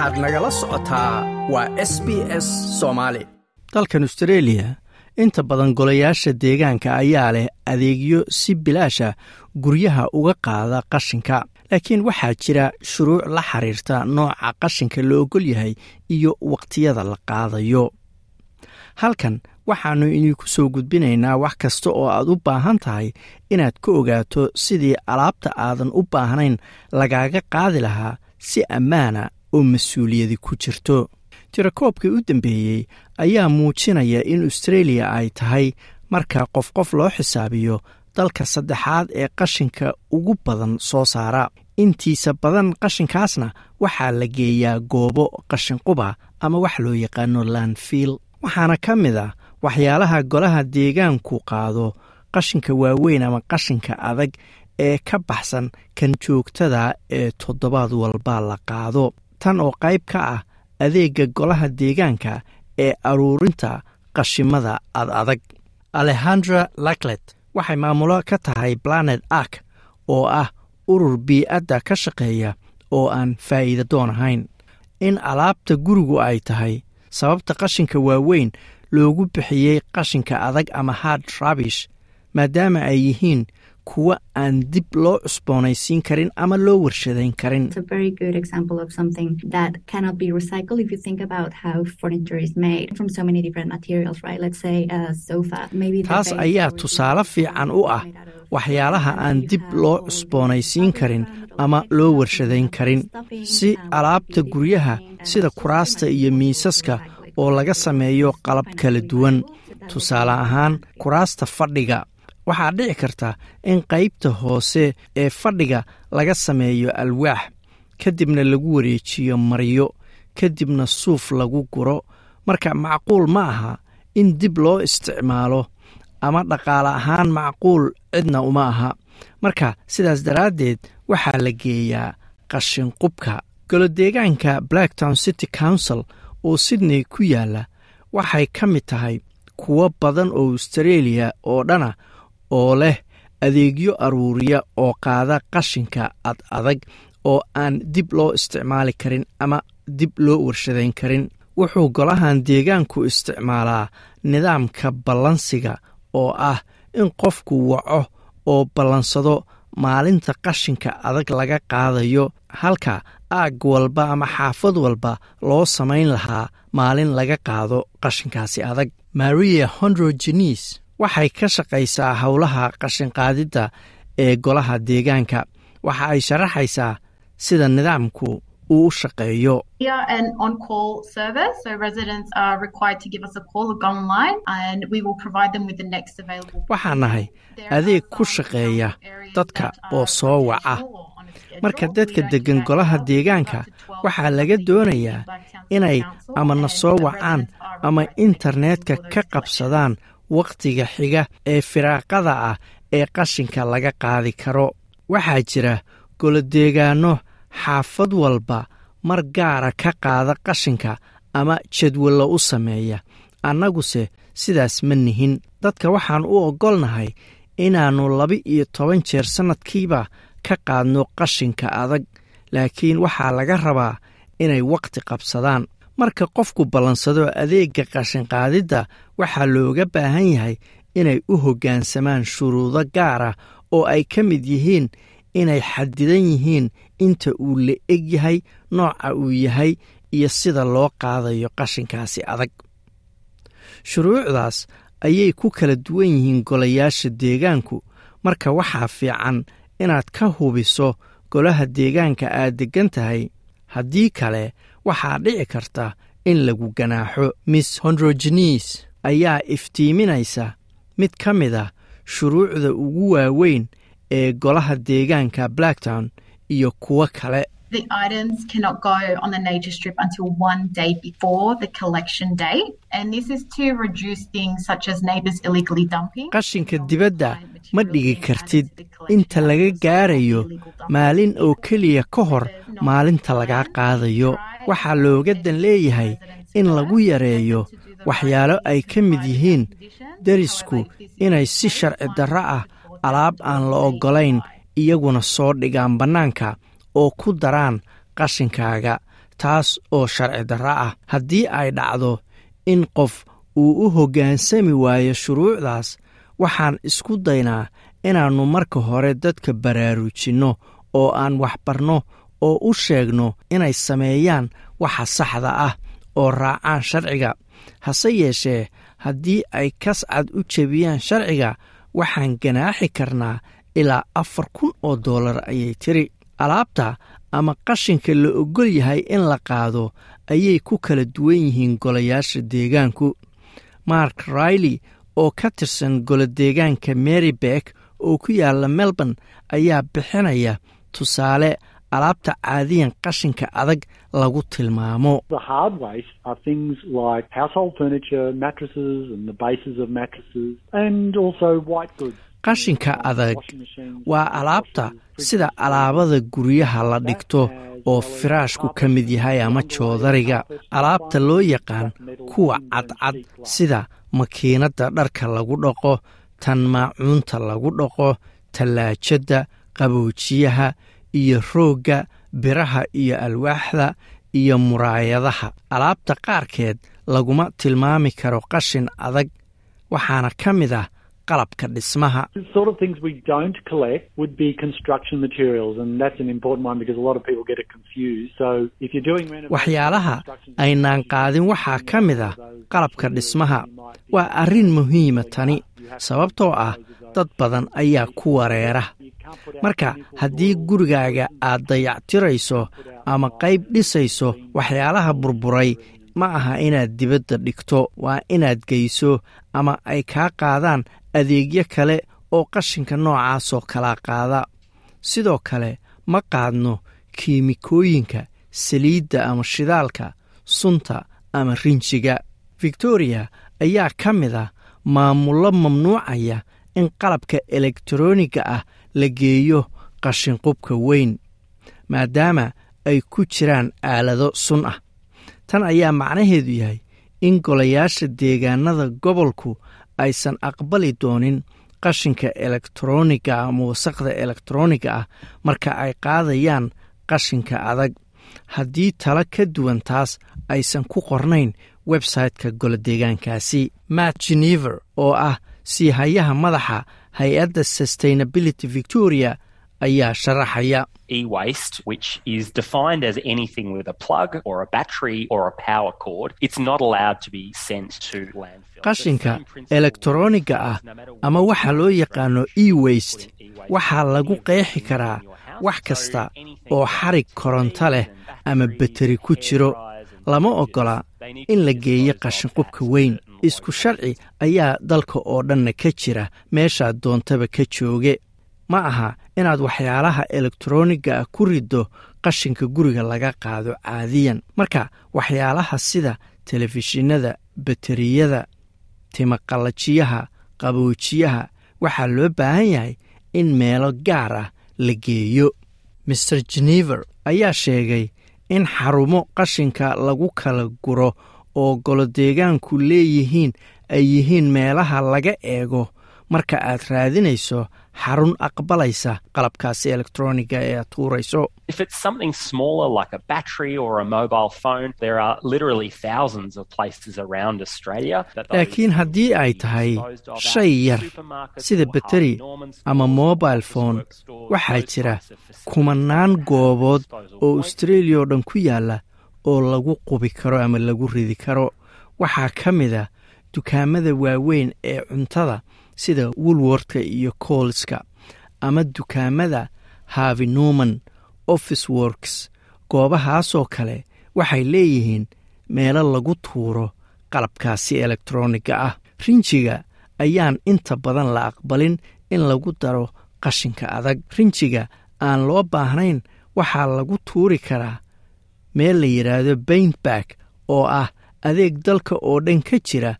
waxaad nagala socotaa waa s b s soomaali dalkan astareeliya inta badan golayaasha deegaanka ayaa leh adeegyo si bilaasha guryaha uga qaada qashinka. Laakiin waxaa jira shuruuc la xiriirta nooca qashinka la ogol yahay iyo wakhtiyada la qaadayo. Halkan waxaannu idinku soo gudbinaynaa wax kasta oo aad u baahan tahay inaad ka ogaato sidii alaabta aadan u baahnayn lagaaga qaadi lahaa si ammaana oo mas'uuliyadi ku jirto. Tirakoobkii u dambeeyey ayaa muujinaya in austreeliya ay tahay marka qof qof loo xisaabiyo dalka saddexaad ee qashinka ugu badan soo saara. Intiisa badan qashinkaasna waxaa la geeyaa goobo qashinquba ama wax loo yaqaano landfiil waxaana ka mid ah waxyaalaha golaha deegaanku qaado qashinka waaweyn ama qashinka adag ee ka baxsan kan joogtada ee toddobaad walba la qaado tan oo qayb ka ah adeegga golaha deegaanka ee aruurinta qashimada ad adag. Alexandra laklet waxay maamulo ka tahay planet ark oo ah urur bii-adda ka shaqeeya oo aan faa'iida doon ahayn. In alaabta gurigu ay tahay sababta qashinka waaweyn loogu bixiyey qashinka adag ama hard rabish maadaama ay yihiin kuwa aan dib loo cusboonaysiin karin ama loo warshadayn karin. Taas ayaa tusaale fiican u ah waxyaalaha aan dib loo cusboonaysiin karin ama loo warshadayn karin. si alaabta guryaha sida kuraasta iyo miisaska oo laga sameeyo qalab kala duwan. tusaale ahaan kuraasta fadhiga waxaa dhici karta in qaybta hoose ee fadhiga laga sameeyo alwaax kadibna lagu wareejiyo maryo kadibna suuf lagu guro. Marka macquul ma aha in dib loo isticmaalo ama dhaqaale ahaan macquul cidna uma aha. Marka sidaas daraaddeed waxaa la geeyaa qashinqubka golodeegaanka blacktown city council oo sydney ku yaalla waxay ka mid tahay kuwo badan oo austareeliya oo dhana oo leh adeegyo aruuriya oo qaada qashinka ad adag oo aan dib loo isticmaali karin ama dib loo warshadayn karin. Wuxuu golahan deegaanku isticmaalaa nidaamka ballansiga oo ah in qofku waco oo ballansado maalinta qashinka adag laga qaadayo halka aag walba ama xaafad walba loo samayn lahaa maalin laga qaado qashinkaasi adag. Maria hondrogenes waxay ka shaqaysaa howlaha qashinqaadidda ee golaha deegaanka. Waxa ay sharaxaysaa sida nidaamku uu u shaqeeyo. Waxaa nahay adeeg ku shaqeeya dadka oo soo waca. marka dadka deggan golaha deegaanka waxaa laga doonayaa inay ama na soo wacaan ama internetka ka qabsadaan wakhtiga xiga ee firaaqada ah ee qashinka laga qaadi karo. Waxaa jira golodeegaanno xaafad walba mar gaara ka qaada qashinka ama jadwallo u sameeya. Annaguse sidaas ma nihin. Dadka waxaan u oggolnahay inaannu laba-iyo toban jeer sannadkiiba ka qaadno qashinka adag laakiin waxaa laga rabaa inay wakhti qabsadaan marka qofku ballansado adeegga qashinqaadidda waxaa looga baahan yahay inay u hoggaansamaan shuruudo gaar ah oo ay ka mid yihiin inay xadidan yihiin inta uu la eg yahay nooca uu yahay iyo sida loo qaadayo qashinkaasi adag. Shuruucdaas ayay ku kala duwan yihiin golayaasha deegaanku. Marka waxaa fiican inaad ka hubiso golaha deegaanka aad deggan tahay haddii kale waxaa dhici karta in lagu ganaaxo miss hondrogenes. Ayaa iftiiminaysa mid ka mid ah shuruucda ugu waaweyn ee golaha deegaanka blacktown iyo kuwo kale The items cannot go on the nature strip until one day before the collection date, and this is to reduce things such as neighbours illegally dumping. qashinka dibadda ma dhigi kartid inta laga gaarayo maalin oo keliya ka hor maalinta lagaa qaadayo waxaa looga dan leeyahay in lagu yareeyo waxyaalo ay ka mid yihiin derisku inay si sharci darro ah alaab aan la oggolayn iyaguna soo dhigaan bannaanka oo ku daraan qashinkaaga taas oo sharci darro ah. Haddii ay dhacdo in qof uu u hoggaansami waayo shuruucdaas waxaan isku daynaa inaannu marka hore dadka baraarujinno oo aan waxbarno oo u sheegno inay sameeyaan waxa saxda ah oo raacaan sharciga. Hase yeeshee haddii ay kas cad u jebiyaan sharciga waxaan ganaaxi karnaa ilaa afar kun oo dollar ayay tiri alaabta ama qashinka la oggol yahay in la qaado ayay ku kala duwan yihiin golayaasha deegaanku. Mark riley oo ka tirsan golo deegaanka marybeck oo ku yaalla melbourne ayaa bixinaya tusaale alaabta caadiyan qashinka adag lagu tilmaamo qashinka adag waa alaabta sida alaabada guryaha la dhigto oo firaashku ka mid yahay ama joodariga alaabta loo yaqaan kuwa cadcad sida makiinadda dharka lagu dhaqo tan maacuunta lagu dhaqo tallaajadda qaboojiyaha iyo roogga biraha iyo alwaaxda iyo muraayadaha. Alaabta qaarkeed laguma tilmaami karo qashin adag waxaana ka mid ah qalabka dhismaha. Waxyaalaha aynaan qaadin waxaa ka mid ah qalabka dhismaha. waa arrin muhiima tani sababtoo ah dad badan ayaa ku wareera. marka haddii gurigaaga aad dayactirayso ama qayb dhisayso waxyaalaha burburay ma aha inaad dibadda dhigto waa inaad geyso ama ay kaa qaadaan adeegyo kale oo qashinka noocaasoo kala qaada. Sidoo kale ma qaadno kiimikooyinka saliidda ama shidaalka sunta ama rinjiga victoriya ayaa ka mid ah maamullo mamnuucaya in qalabka elektaroniga ah la geeyo qashinqubka weyn maadaama ay ku jiraan aalado sun ah tan ayaa macnaheedu yahay in golayaasha deegaanada gobolku aysan aqbali doonin qashinka elektroniga ama wasaqda elektroniga ah marka ay qaadayaan qashinka adag. Haddii talo ka duwan taas aysan ku qornayn website-ka golodeegaankaasi matt genever oo ah sii hayaha madaxa hay'adda sustainability victoria ayaa sharaxaya. E-waste, which is defined as anything with a plug or a battery or a power cord, it's not allowed to be sent to landfill. qashinka elektroniga ah ama waxa loo yaqaano e-waste waxaa lagu qeexi karaa wax kasta oo xarig koronto leh ama bateri ku jiro lama oggola in la geeyo qashinqubka weyn. isku sharci ayaa dalka oo dhanna ka jira meeshaad doontaba ka jooge ma aha inaad waxyaalaha elektroniga ah ku riddo qashinka guriga laga qaado caadiyan. Marka waxyaalaha sida telefishinada bateriyada timaqallajiyaha qaboojiyaha waxaa loo baahan yahay in meelo gaar ah la geeyo. Master genever ayaa sheegay in xarumo qashinka lagu kala guro oo golodeegaanku leeyihiin ay yihiin meelaha laga eego marka aad raadinayso xarun aqbalaysa qalabkaasi elektroniga ee aad tuurayso. Laakiin haddii ay tahay shay yar sida bateri ama mobile phone waxaa jira kumanaan goobood oo australia oo dhan ku yaalla oo lagu qubi karo ama lagu ridi karo. Waxaa ka mid a dukaamada waaweyn ee cuntada sida woolwortka iyo coolska ama dukaamada harvey norman office works. Goobahaasoo kale waxay leeyihiin meelo lagu tuuro qalabkaasi elektroniga ah. Rinjiga ayaan inta badan la aqbalin in lagu daro qashinka adag. Rinjiga aan loo baahnayn waxaa lagu tuuri karaa meel la yidhaahdo baintback oo ah adeeg dalka oo dhan ka jira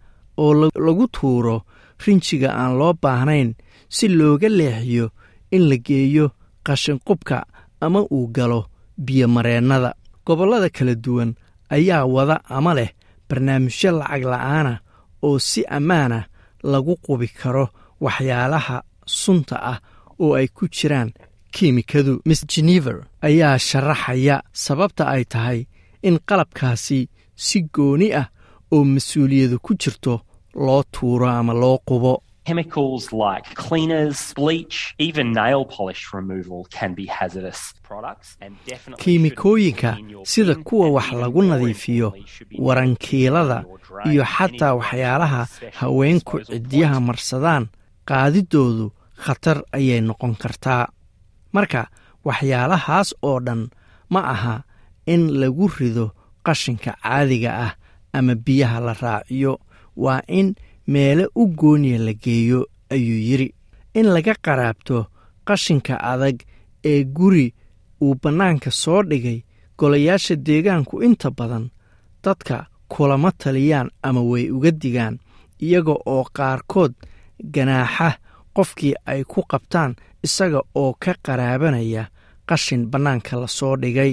oo la- lagu tuuro rinjiga aan loo baahnayn si looga leexiyo in la geeyo qashinqubka ama uu galo biyomareennada gobollada kala duwan ayaa wada ama leh barnaamijyo lacag la'aana oo si ammaana lagu qubi karo waxyaalaha sunta ah oo ay ku jiraan kiimikadu. Miss genever ayaa sharaxaya sababta ay tahay in qalabkaasi si gooni ah oo mas'uuliyadu ku jirto loo tuuro ama loo qubo. Chemicals like cleaners, bleach, even nail polish removal can be hazardous products and definitely kiimikooyinka sida kuwa wax lagu nadiifiyo warankiilada iyo xataa waxyaalaha haweenku ciddiyaha marsadaan qaadidoodu khatar ayay noqon kartaa. Marka waxyaalahaas oo dhan ma aha in lagu rido qashinka caadiga ah ama biyaha la raaciyo waa in meelo u gooniya la geeyo ayuu yidhi. In laga qaraabto qashinka adag ee guri uu bannaanka soo dhigay golayaasha deegaanku inta badan dadka kulama taliyaan ama way uga digaan iyaga oo qaarkood ganaaxa qofkii ay ku qabtaan isaga oo ka qaraabanaya qashin bannaanka la soo dhigay.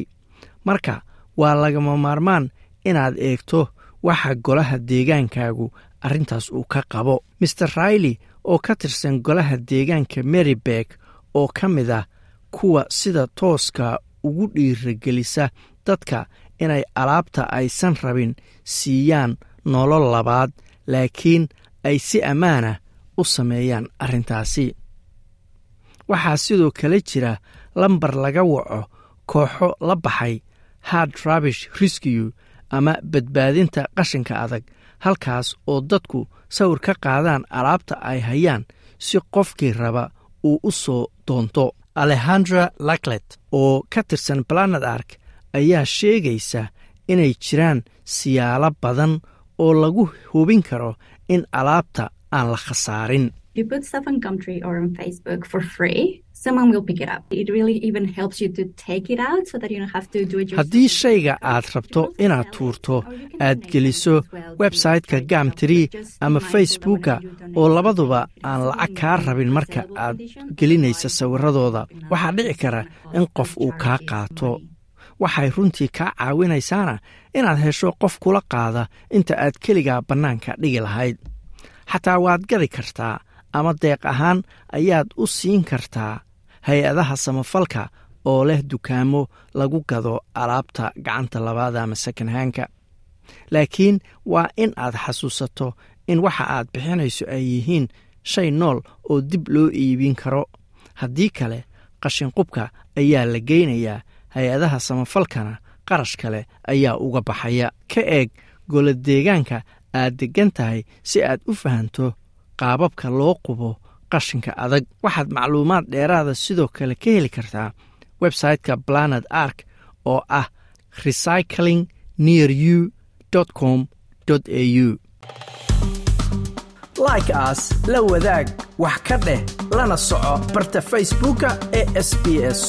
Marka waa lagama maarmaan inaad eegto waxa golaha deegaankaagu arrintaas uu ka qabo. Maer raili oo ka tirsan golaha deegaanka meribeg oo ka mid ah kuwa sida tooska ugu dhiiragelisa dadka inay alaabta aysan rabin siiyaan nolol labaad laakiin ay si ammaanah u sameeyaan arrintaasi. Waxaa sidoo kale jira lambar laga waco kooxo la baxay hard rabish rescue ama badbaadinta qashinka adag halkaas oo dadku sawir ka qaadaan alaabta ay hayaan si qofkii raba uu u soo doonto. Alexandra laklet oo ka tirsan planet ark ayaa sheegaysa inay jiraan siyaalo badan oo lagu hubin karo in alaabta aan la khasaarin Someone will pick it up. It really even helps you to take it out so that you don't have to do it yourself. haddii shayga aad rabto inaad tuurto aad geliso website-ka gamtree ama facebooka oo labaduba aan lacag kaa rabin marka aad gelinaysa sawiradooda waxaa dhici kara in qof uu kaa qaato. waxay runtii kaa caawinaysaana inaad hesho qof kula qaada inta aad keligaa bannaanka dhigi lahayd. Xataa waad gadi kartaa ama deeq ahaan ayaad u siin kartaa hay'adaha samafalka oo leh dukaamo lagu gado alaabta gacanta labaada ama sakanhaanka laakiin waa in aad xasuusato in waxa aad bixinayso ay yihiin shay nool oo dib loo iibin karo. Haddii kale qashinqubka ayaa la geynayaa hay'adaha samafalkana qarash kale ayaa uga baxaya. Ka eeg golo deegaanka aad deggan tahay si aad u fahanto qaababka loo qubo qashinka adag. Waxaad macluumaad dheeraada sidoo kale ka heli kartaa website-ka planet ark oo ah recycling near you com au like aas la wadaag wax ka dheh lana soco barta facebooka ee sb s